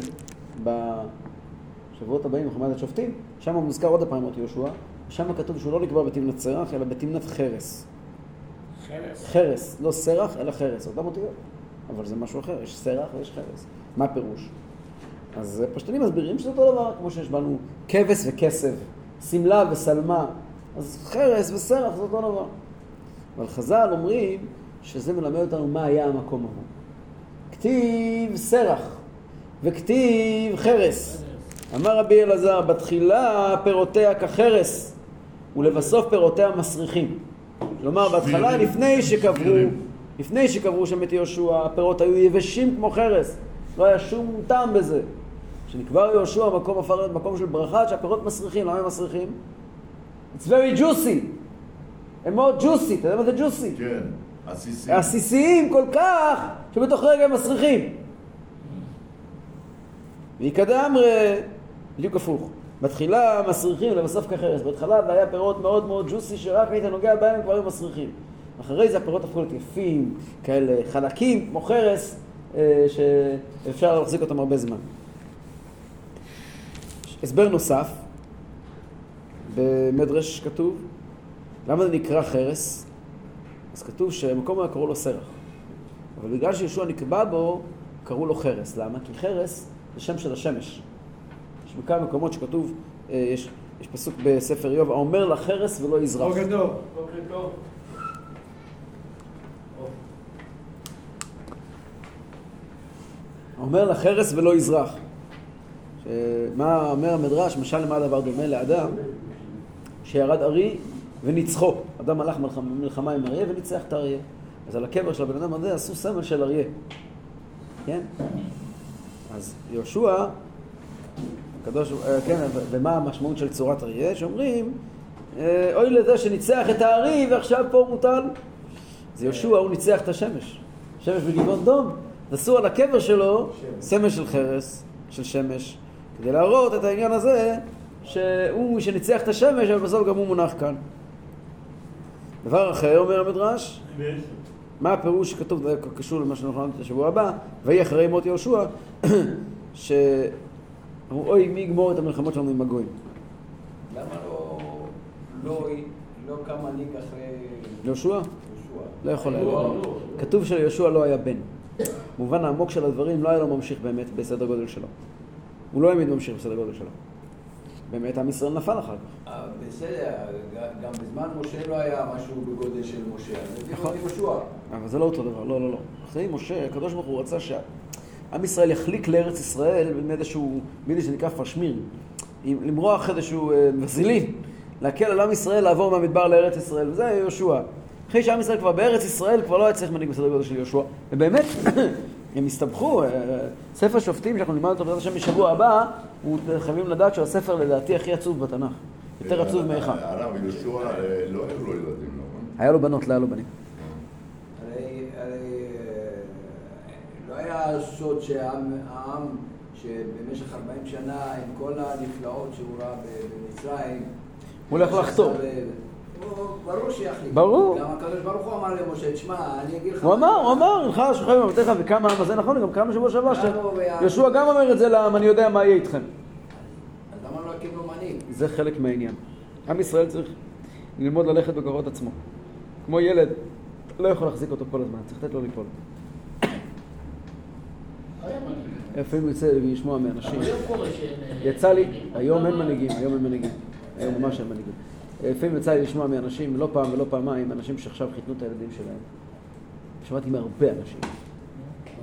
בשבועות הבאים בחומת השופטים, שם מוזכר עוד הפעם את יהושע, שם כתוב שהוא לא נקבר בתמנת סרח, אלא בתמנת חרס. חרס. חרס, לא סרח, אלא חרס, אותם אותיות. אבל זה משהו אחר, יש סרח ויש חרס. מה הפירוש? אז פשטנים מסבירים שזה אותו דבר, כמו שיש בנו כבש וכסף, שמלה ושלמה. אז חרס וסרח זה אותו דבר. אבל חז"ל אומרים שזה מלמד אותנו מה היה המקום ההוא. כתיב סרח וכתיב חרס. אמר רבי אלעזר, בתחילה פירותיה כחרס, ולבסוף פירותיה מסריחים. כלומר, בהתחלה. לפני שקברו. לפני שקברו שם את יהושע, הפירות היו יבשים כמו חרס. לא היה שום טעם בזה. כשנקבר יהושע, הפך להיות מקום של ברכה, שהפירות מסריחים. למה הם מסריחים? It's very juicy. הם מאוד juicy. אתה יודע מה זה juicy? כן, עסיסי. עסיסיים כל כך, שבתוך רגע הם מסריחים. אמרי, בדיוק הפוך. בתחילה מסריחים, לבסוף כחרס. בהתחלה זה היה פירות מאוד מאוד ג'וסי, שרק היית נוגע בהם, הם כבר היו מסריחים. אחרי זה הפירות הפכו להיות יפים, כאלה חלקים, כמו חרס, אה, שאפשר להחזיק אותם הרבה זמן. הסבר נוסף, במדרש כתוב, למה זה נקרא חרס? אז כתוב שמקום היה קראו לו סרח. אבל בגלל שישוע נקבע בו, קראו לו חרס. למה? כי חרס זה שם של השמש. יש בכמה מקומות שכתוב, אה, יש, יש פסוק בספר איוב, האומר לחרס ולא יזרח. בוקר טוב. בוקר טוב. האומר לחרס ולא יזרח. מה אומר המדרש? משל למה הדבר דומה לאדם שירד ארי וניצחו. אדם הלך מלחמה, עם אריה וניצח את האריה. אז על הקבר של הבן אדם הזה עשו סמל של אריה. כן? אז יהושע, הקדוש, אה, כן, ומה המשמעות של צורת אריה? שאומרים, אה, אוי לזה שניצח את הארי ועכשיו פה מוטל. אז יהושע הוא ניצח את השמש. שמש בגבעון דום. עשו על הקבר שלו סמל של חרס, של שמש, כדי להראות את העניין הזה שהוא שניצח את השמש, אבל בסוף גם הוא מונח כאן. דבר אחר, אומר המדרש, מה הפירוש שכתוב, זה קשור למה שאנחנו נלמד את השבוע הבא, ויהי אחרי מות יהושע, שאמרו, אוי, מי יגמור את המלחמות שלנו עם הגויים? למה לא... לא... לא קם מנהיג אחרי... יהושע? יהושע? לא יכול היה. להיות. כתוב שליהושע לא היה בן. במובן העמוק של הדברים, לא היה לו ממשיך באמת בסדר גודל שלו. הוא לא העמיד ממשיך בסדר גודל שלו. באמת עם ישראל נפל אחר כך. אה, בסדר, גם בזמן משה לא היה משהו בגודל של משה, אז הביאו נכון. את יהושע. אבל זה לא אותו דבר, לא, לא, לא. אחרי משה, הקדוש ברוך הוא רצה שה... עם ישראל יחליק לארץ ישראל עם איזשהו מילי שנקרא פשמיר, למרוח איזשהו אה, וזילין, להקל על עם ישראל לעבור מהמדבר לארץ ישראל, וזה יהושע. אחרי שעם ישראל כבר בארץ ישראל, כבר לא היה צריך מנהיג בסדר גודל של יהושע. ובאמת, הם הסתבכו, אה, ספר שופטים, שאנחנו נלמד אותו בעזרת השם בשבוע הבא, הוא חייבים לדעת שהוא הספר לדעתי הכי עצוב בתנ"ך. יותר עצוב מאחד. הרב יהושע אה, לא היו לו ילדים, נכון? היה לו בנות, לא היה לו בנים. אה, לא היה סוד שהעם, העם שבמשך 40 שנה, עם כל הנפלאות שהוא ראה במצרים, הוא הולך לחתור. הוא- ברור שיחליט. ברור. גם הקדוש ברוך הוא אמר למשה, תשמע, אני אגיד לך... הוא אמר, הוא אמר, הלכה על שולחן במבטיך וקם העם הזה, נכון, גם קראנו שבוע שעבר, וה- שיהושע גם אומר את זה לעם, אני יודע מה יהיה איתכם. אז למה לא הקים לו מנהיג? זה חלק מהעניין. עם ישראל צריך ללמוד ללכת בכוחות עצמו. כמו ילד, לא יכול להחזיק אותו כל הזמן, צריך לתת לו ליפול. לפעמים יוצא לי לשמוע מאנשים. אה, יצא לי. היום אין מנהיגים, היום אין מנהיגים. היום ממש אין מנהיגים. לפעמים יצא לי לשמוע מאנשים, לא פעם ולא פעמיים, אנשים שעכשיו חיתנו את הילדים שלהם. שמעתי מהרבה אנשים.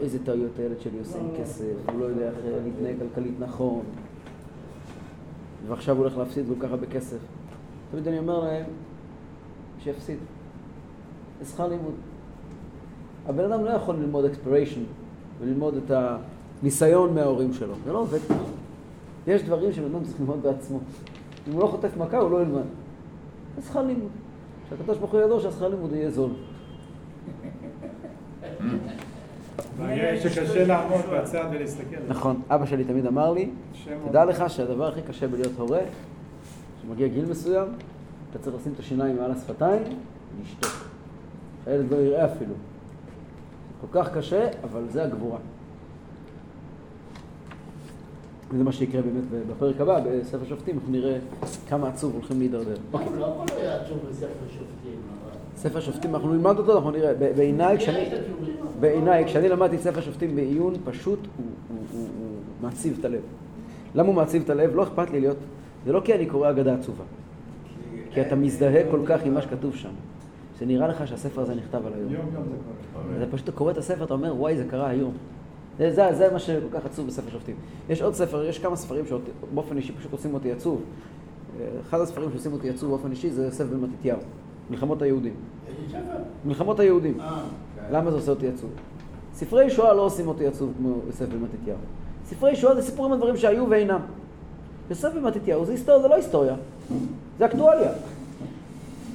איזה טעויות הילד שלי עושה עם כסף, הוא לא יודע איך להתנהג כלכלית נכון. ועכשיו הוא הולך להפסיד כל כך הרבה כסף. תמיד אני אומר להם, שיפסיד. זה שכר לימוד. הבן אדם לא יכול ללמוד אקספיריישן וללמוד את הניסיון מההורים שלו. זה לא עובד ככה. יש דברים שבן אדם צריך ללמוד בעצמו. אם הוא לא חוטף מכה, הוא לא ילמד. זה שכר לימוד. שהקדוש ברוך הוא ידעו שהשכר לימוד יהיה זול. שקשה לעמוד בצד ולהסתכל. נכון, אבא שלי תמיד אמר לי. תדע לך שהדבר הכי קשה בלהיות הורה, כשמגיע גיל מסוים, אתה צריך לשים את השיניים מעל השפתיים ולשתוק. שהילד לא יראה אפילו. כל כך קשה, אבל זה הגבורה. וזה מה שיקרה באמת בפרק הבא, בספר שופטים, אנחנו נראה כמה עצוב הולכים להידרדר. אוקיי. לא הכל היה עצוב בספר שופטים, אבל... ספר שופטים, אנחנו נלמד אותו, אנחנו נראה. בעיניי, כשאני. בעיניי, כשאני למדתי ספר שופטים בעיון, פשוט הוא, מעציב את הלב. למה הוא מעציב את הלב? לא אכפת לי להיות, זה לא כי אני קורא אגדה עצובה. כי אתה מזדהה כל כך עם מה שכתוב שם. זה נראה לך שהספר הזה נכתב על היום. זה קורה. אתה פשוט קורא את הספר, אתה אומר, וואי, זה קרה היום. זה, זה, זה מה שכל כך עצוב בספר שופטים. יש עוד ספר, יש כמה ספרים שבאופן אישי פשוט עושים אותי עצוב. אחד הספרים שעושים אותי עצוב באופן אישי זה יוסף בן מתתיהו, מלחמות היהודים. מלחמות היהודים. אה, למה זה עושה אותי עצוב? ספרי שואה לא עושים אותי עצוב כמו יוסף בן מתתיהו. ספרי שואה זה סיפורים על דברים שהיו ואינם. יוסף בן מתתיהו זה היסטוריה, זה לא היסטוריה, זה אקטואליה.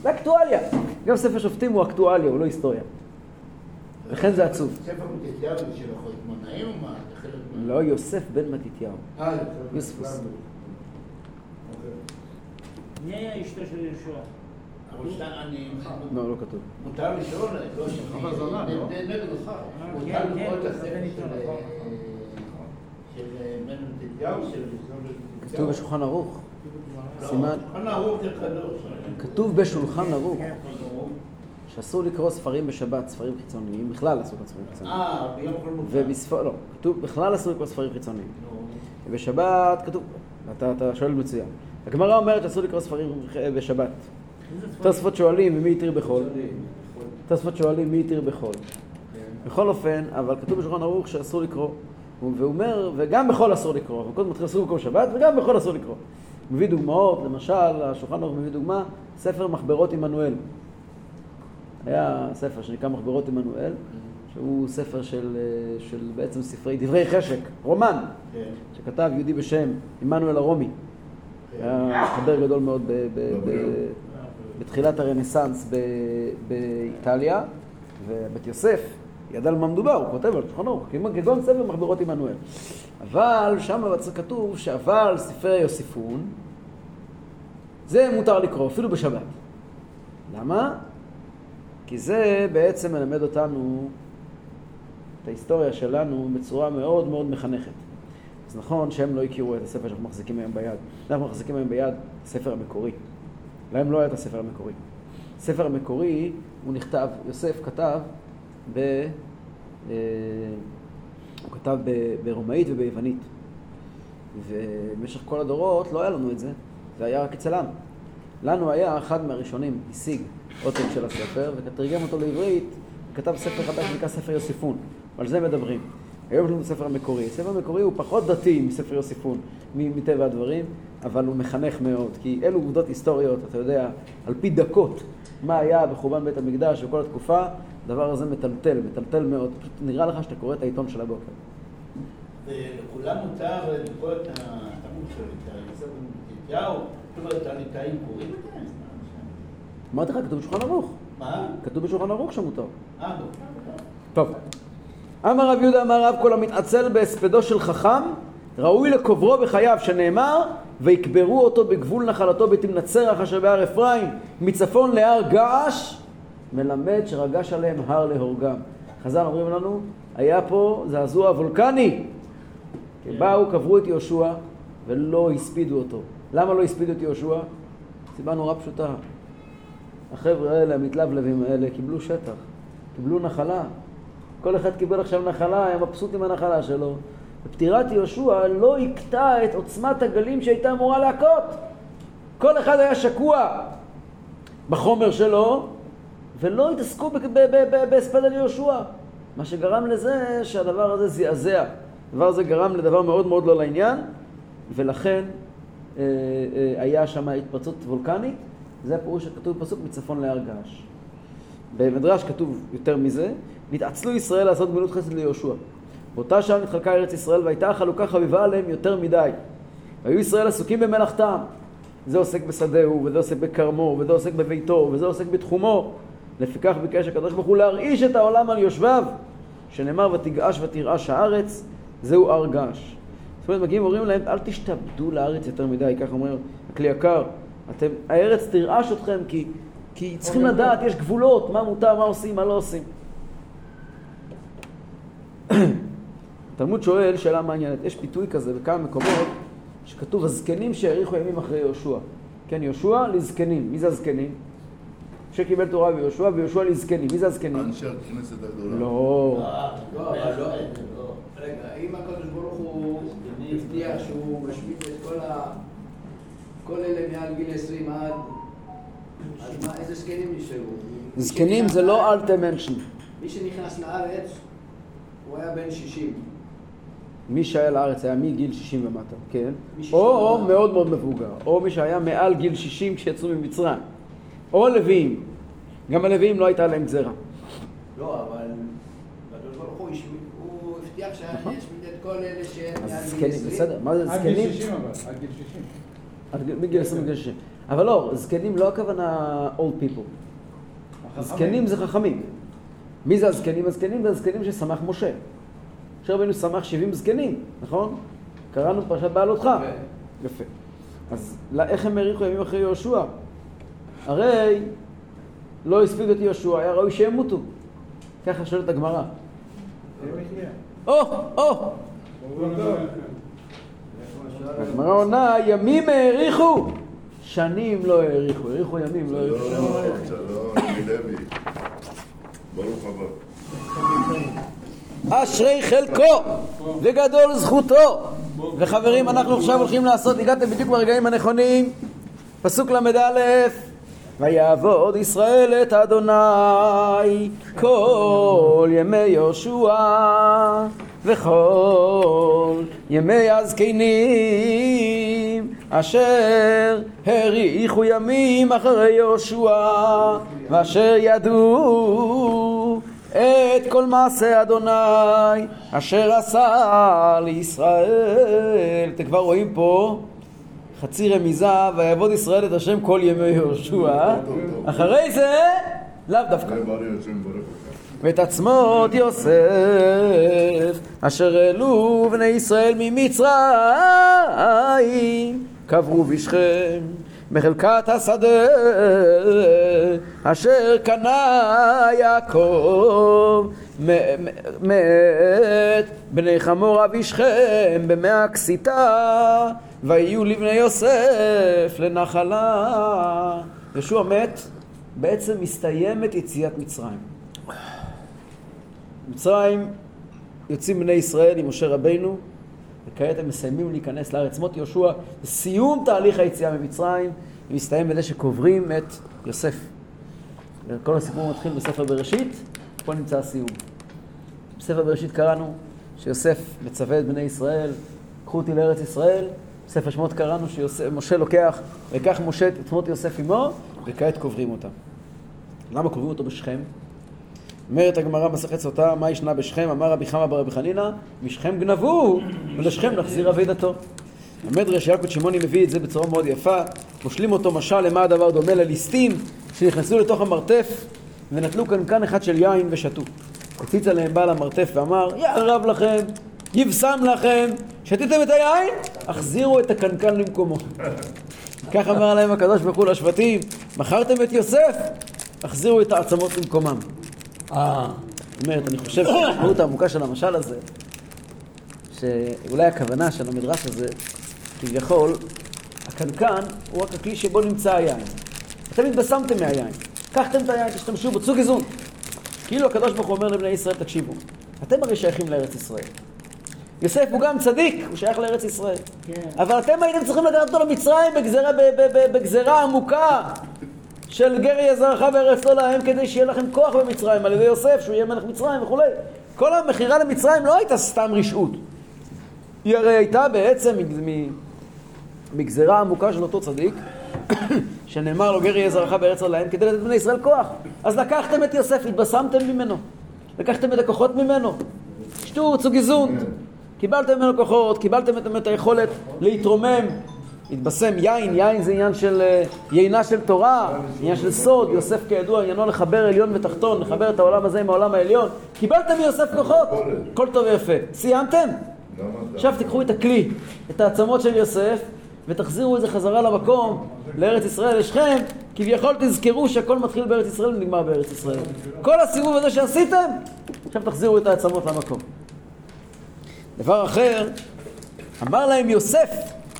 זה אקטואליה. גם ספר שופטים הוא אקטואליה, הוא לא היסטוריה. לכן זה עצוב. ספר מתתיהו זה של החשמונאים או מה? לא יוסף בן מתתיהו. אה, יוספוס. אוקיי. מי היה אשתו של יהושע? אני... לא, לא כתוב. מותר לשאול, לא זונה, לא? נגד אותך. כן, מותר כן, לקרוא את זה הספר של... של בן מתתיהו, של כתוב בשולחן ערוך. לא, סימן-. כתוב בשולחן ערוך שאסור לקרוא ספרים בשבת, ספרים חיצוניים, בכלל אסור לקרוא ספרים חיצוניים. אה, ביום כל מותר. ובספר, לא, כתוב, בכלל אסור לקרוא ספרים חיצוניים. נו. ובשבת כתוב, אתה, אתה שואל מצוין. הגמרא אומרת שאסור לקרוא ספרים בשבת. תוספות שואלים ומי התיר בחול. תוספות שואלים מי התיר בחול. בכל אופן, אבל כתוב בשולחן ערוך שאסור לקרוא. הוא- והוא אומר, וגם בחול אסור לקרוא. הוא קודם מתחיל אסור לקרוא שבת, וגם בחול אסור לקרוא. מביא דוגמאות, למשל, השולחן ערוך מביא דוגמה, ספר מחברות עמנואל. היה ספר שנקרא מחברות עמנואל, שהוא ספר של, אה, של בעצם ספרי דברי חשק, רומן, כן. שכתב יהודי בשם עמנואל הרומי. היה מחבר גדול מאוד ב- ב- ב- בתחילת הרנסאנס באיטליה, ובית יוסף ידע על מה מדובר, הוא כותב על שולחן ערוך, כגון- ספר מחברות עמנואל. אבל שם כתוב שאבל ספרי יוסיפון, זה מותר לקרוא, אפילו בשבת. למה? כי זה בעצם מלמד אותנו את ההיסטוריה שלנו בצורה מאוד מאוד מחנכת. אז נכון שהם לא הכירו את הספר שאנחנו מחזיקים היום ביד. אנחנו מחזיקים היום ביד הספר המקורי. להם לא היה את הספר המקורי. הספר המקורי, הוא נכתב, יוסף כתב ב... אה, הוא כתב ב- ברומאית וביוונית. ובמשך כל הדורות לא היה לנו את זה, זה היה רק אצל. לנו היה אחד מהראשונים, השיג עותק של הספר, ותרגם אותו לעברית, וכתב ספר חדש שנקרא ספר יוסיפון. על זה מדברים. היום יש לנו ספר המקורי. הספר המקורי הוא פחות דתי מספר יוסיפון, מטבע הדברים, אבל הוא מחנך מאוד, כי אלו עובדות היסטוריות, אתה יודע, על פי דקות, מה היה בחורבן בית המקדש בכל התקופה, הדבר הזה מטלטל, מטלטל מאוד. פשוט נראה לך שאתה קורא את העיתון של הבוקר. ולכולם מותר לקרוא את יוסף בן מתתיהו, כלומר הליטאים קוראים את זה? אמרתי לך, כתוב בשולחן ערוך. מה? כתוב בשולחן ערוך שמותר. אה. טוב. אמר רב יהודה אמר רב כל המתעצל בהספדו של חכם ראוי לקוברו בחייו שנאמר ויקברו אותו בגבול נחלתו בתמנת סרח אשר בהר אפרים מצפון להר געש מלמד שרגש עליהם הר להורגם. חז"ל אומרים לנו היה פה זעזוע וולקני כי באו קברו את יהושע ולא הספידו אותו. למה לא הספידו את יהושע? סיבה נורא פשוטה. החבר'ה האלה, המתלבלבים האלה, קיבלו שטח, קיבלו נחלה. כל אחד קיבל עכשיו נחלה, היה מבסוט עם הנחלה שלו. ופטירת יהושע לא הכתה את עוצמת הגלים שהייתה אמורה להכות. כל אחד היה שקוע בחומר שלו, ולא התעסקו בהספד על יהושע. מה שגרם לזה שהדבר הזה זעזע. הדבר הזה גרם לדבר מאוד מאוד לא לעניין, ולכן אה, אה, היה שם התפרצות וולקנית. זה הפירוש שכתוב בפסוק מצפון להר געש. במדרש כתוב יותר מזה, נתעצלו ישראל לעשות גמילות חסד ליהושע. באותה שעה נתחלקה ארץ ישראל והייתה החלוקה חביבה עליהם יותר מדי. והיו ישראל עסוקים במלאכתם. זה עוסק בשדהו, וזה עוסק בכרמו, וזה עוסק בביתו, וזה עוסק בתחומו. לפיכך ביקש הקדוש ברוך הוא להרעיש את העולם על יושביו, שנאמר ותגעש ותרעש הארץ, זהו הר געש. זאת אומרת, מגיעים ואומרים להם, אל תשתעבדו לארץ יותר מדי, כך אומר הכלי יקר. אתם, הארץ תרעש אתכם כי, כי צריכים לדעת, יש גבולות, מה מותר, מה עושים, מה לא עושים. תלמוד שואל שאלה מעניינת, יש ביטוי כזה בכמה מקומות שכתוב הזקנים שהאריכו ימים אחרי יהושע. כן, יהושע לזקנים. מי זה הזקנים? משה קיבל תורה ביהושע ויהושע לזקנים. מי זה הזקנים? אנשי הכנסת הגדולה. לא. לא, אבל לא. רגע, אם הקדוש ברוך הוא הבטיח שהוא משמיט את כל ה... כל אלה מעל גיל 20 עד... אז מה, איזה זקנים נשארו? זקנים זה לא אל תמנשן. מי שנכנס לארץ, הוא היה בן 60. מי שהיה לארץ היה מגיל 60 ומטה, כן? מ-60 או ומטה. מאוד מאוד מבוגר, או מי שהיה מעל גיל 60 כשיצאו ממצרים, או לוויים. גם הלוויים לא הייתה להם גזירה. לא, אבל הקדוש ברוך הוא הבטיח שאני אשמיט את כל אלה שהם אז מעל גיל זקנים, 20. בסדר, מה זה עד גיל זקנים? 60 אבל, עד גיל 60. מגיל 20 מגיל 60. אבל לא, זקנים לא הכוונה old people. זקנים זה חכמים. מי זה הזקנים? הזקנים זה הזקנים ששמח משה. משה רבנו שמח 70 זקנים, נכון? קראנו פרשת בעלותך. כן. יפה. אז לא- איך הם האריכו ימים אחרי יהושע? הרי לא הספידו את יהושע, היה ראוי שימותו. ככה שואלת הגמרא. או, או! הגמרא עונה, ימים האריכו, שנים לא האריכו, האריכו ימים, לא האריכו שנים. שלום, שלום, לוי. ברוך הבא. אשרי חלקו וגדול זכותו. וחברים, אנחנו עכשיו הולכים לעשות, הגעתם בדיוק ברגעים הנכונים, פסוק ל"א: ויעבוד ישראל את אדוני כל ימי יהושע וכל ימי הזקנים אשר האריכו ימים אחרי יהושע ואשר ידעו את כל מעשה אדוני אשר עשה לישראל. אתם כבר רואים פה חצי רמיזה, ויעבוד ישראל את השם כל ימי יהושע. אחרי זה, לאו דווקא. ואת עצמות יוסף, אשר העלו בני ישראל ממצרים, קברו בשכם, בחלקת השדה, אשר קנה יעקב, מ- מ- מאת בני חמור אבי שכם, במאה הכסיתה, ויהיו לבני יוסף לנחלה. ישוע מת, בעצם מסתיימת יציאת מצרים. מצרים יוצאים בני ישראל עם משה רבינו, וכעת הם מסיימים להיכנס לארץ. מות יהושע, סיום תהליך היציאה ממצרים, ומסתיים בזה שקוברים את יוסף. כל הסיפור מתחיל בספר בראשית, פה נמצא הסיום. בספר בראשית קראנו שיוסף מצווה את בני ישראל, קחו אותי לארץ ישראל, בספר שמות קראנו שמשה לוקח, ויקח משה את עצמות יוסף עמו, וכעת קוברים אותם. למה קוברים אותו בשכם? אומרת הגמרא מסכת סוטה, מה ישנה בשכם? אמר רבי חמא ברבי חנינא, משכם גנבו, ולשכם נחזיר אבידתו. המדרש יעקב שמעוני מביא את זה בצורה מאוד יפה, מושלים אותו משל למה הדבר דומה לליסטים שנכנסו לתוך המרתף ונטלו קנקן אחד של יין ושתו. הציץ עליהם בעל המרתף ואמר, יערב לכם, יבשם לכם, שתיתם את היין, החזירו את הקנקן למקומו. כך אמר להם הקדוש ברוך הוא לשבטים, מכרתם את יוסף, החזירו את העצמות למקומם. אה, זאת אומרת, אני חושב שהמשמעות העמוקה של המשל הזה, שאולי הכוונה של המדרש הזה, כביכול, הקנקן הוא רק הכלי שבו נמצא היין. אתם התבשמתם מהיין, קחתם את היין, תשתמשו בו, צאו איזון. כאילו הקדוש ברוך הוא אומר לבני ישראל, תקשיבו, אתם הרי שייכים לארץ ישראל. יוסף הוא גם צדיק, הוא שייך לארץ ישראל. כן. אבל אתם הייתם צריכים לקחת אותו למצרים בגזרה, בגזרה עמוקה של גר יזרעך בארץ לא להם כדי שיהיה לכם כוח במצרים על ידי יוסף, שהוא יהיה מלך מצרים וכולי. כל המכירה למצרים לא הייתה סתם רשעות. היא הרי הייתה בעצם מגזרה עמוקה של אותו צדיק, שנאמר לו גר יהיה זרעך לא להם כדי לתת בני ישראל כוח. אז לקחתם את יוסף, התבשמתם ממנו. לקחתם את הכוחות ממנו. שתו, צאו גיזון. קיבלתם ממנו כוחות, קיבלתם את היכולת להתרומם, להתבשם. יין, יין זה עניין של אה, יינה של תורה, עניין של סוד. יוסף כידוע עניינו לחבר עליון ותחתון, לחבר את העולם הזה עם העולם העליון. קיבלתם מיוסף כוחות, הכל טוב ויפה. סיימתם? עכשיו תיקחו את הכלי, את העצמות של יוסף, ותחזירו את זה חזרה למקום, לארץ ישראל, לשכם, כביכול תזכרו שהכל מתחיל בארץ ישראל ונגמר בארץ ישראל. כל הסיבוב הזה שעשיתם, עכשיו תחזירו את העצמות למקום. דבר אחר, אמר להם יוסף,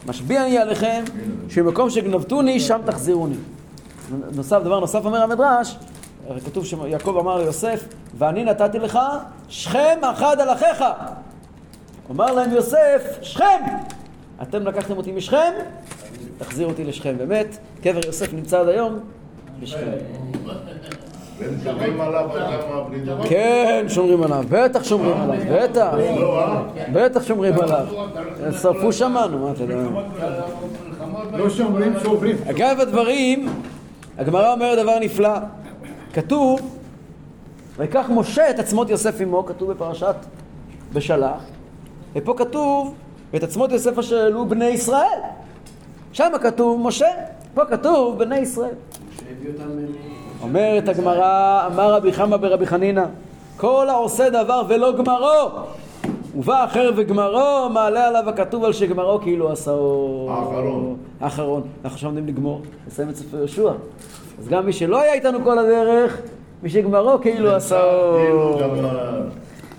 משביע אני עליכם, שבמקום שגנבתוני, שם תחזירוני. נוסף, דבר נוסף אומר המדרש, כתוב שיעקב אמר ליוסף, ואני נתתי לך שכם אחד על אחיך. אמר להם יוסף, שכם! אתם לקחתם אותי משכם, תחזיר אותי לשכם. באמת, קבר יוסף נמצא עד היום בשכם. עליו. כן, שומרים עליו, בטח שומרים עליו, בטח, לא, אה? בטח שומרים עליו. שרפו שמענו, מה אתה יודע. לא שומרים, שוברים. אגב הדברים, הגמרא אומרת דבר נפלא. כתוב, ויקח משה את עצמות יוסף עמו, כתוב בפרשת בשלח, ופה כתוב, ואת עצמות יוסף אשר העלו בני ישראל. שם כתוב משה, פה כתוב בני ישראל. שהביא אותם אומרת הגמרא, אמר רבי חמא ברבי חנינא, כל העושה דבר ולא גמרו, ובא אחר וגמרו, מעלה עליו הכתוב על שגמרו כאילו עשאו. האחרון. האחרון. אנחנו עכשיו עומדים לגמור, לסיים את ספר יהושע. אז גם מי שלא היה איתנו כל הדרך, מי שגמרו כאילו עשאו. כאילו.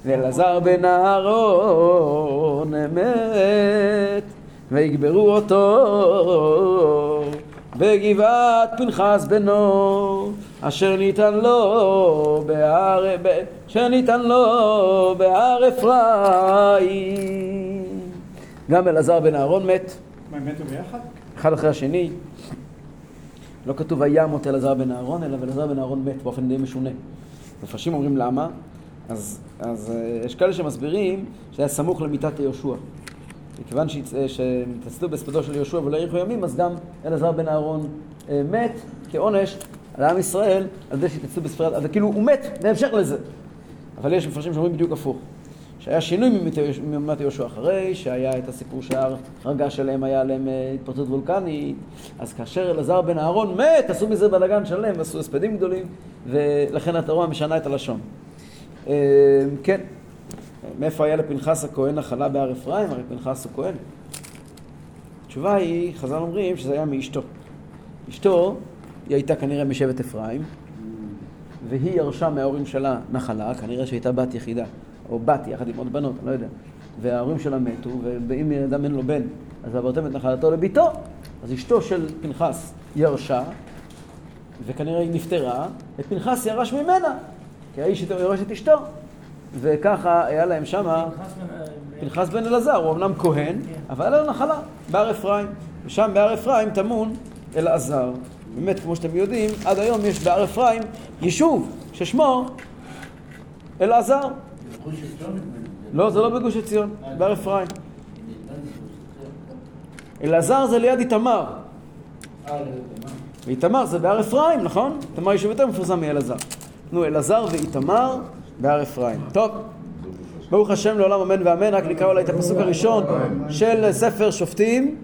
ואלעזר בן אהרון מת, ויגברו אותו בגבעת פנחס בנו, אשר ניתן לו בהר, אשר ניתן לו בהר אפרים. גם אלעזר בן אהרון מת, מה, הם מתו ביחד? אחד אחרי השני. לא כתוב וימות אלעזר בן אהרון, אלא אלעזר בן אהרון מת באופן די משונה. מפרשים אומרים למה, אז, אז אה, יש כאלה שמסבירים שהיה סמוך למיתת יהושע. מכיוון שהצ- אה, שהם התעצלו בהספדו של יהושע ולא האריכו ימים, אז גם אלעזר בן אהרון אה, מת כעונש על עם ישראל, על זה שהתעצלו בספרד, אז כאילו הוא מת בהמשך לזה. אבל יש מפרשים שאומרים בדיוק הפוך. שהיה שינוי ממיתת יהושע אחרי, שהיה את הסיפור שההר הרגע שלהם היה עליהם אה, התפרצות וולקנית, אז כאשר אלעזר בן אהרון מת, עשו מזה בלאגן שלם ועשו הספדים גדולים, ולכן התורה משנה את הלשון. אה, כן, מאיפה היה לפנחס הכהן נחלה בהר אפרים? הרי פנחס הוא כהן. התשובה היא, חז"ל אומרים שזה היה מאשתו. אשתו, היא הייתה כנראה משבט אפרים, והיא ירשה מההורים שלה נחלה, כנראה שהייתה בת יחידה, או בת יחד עם עוד בנות, אני לא יודע. וההורים שלה מתו, ואם אדם אין לו בן, אז עברתם את נחלתו לביתו. אז אשתו של פנחס ירשה, וכנראה היא נפטרה, ופנחס ירש ממנה, כי האיש יורש את אשתו. וככה היה להם שמה פנחס בן אלעזר, הוא אמנם כהן, אבל היה לו נחלה בהר אפרים. ושם בהר אפרים טמון אלעזר. באמת, כמו שאתם יודעים, עד היום יש בהר אפרים יישוב ששמו אלעזר. לא, זה לא בגוש עציון, בהר אפרים. אלעזר זה ליד איתמר. ואיתמר זה בהר אפרים, נכון? איתמר יישוב יותר מפורסם מאלעזר. נו, אלעזר ואיתמר בהר אפרים. טוב, ברוך השם לעולם אמן ואמן, רק נקרא אולי את הפסוק הראשון של ספר שופטים.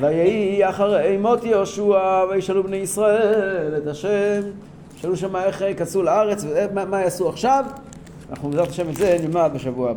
ויהי אחרי מות יהושע וישאלו בני ישראל את השם. שאלו שם איך ייכנסו לארץ ומה מה יעשו עכשיו. אנחנו בעזרת השם את זה נלמד בשבוע הבא.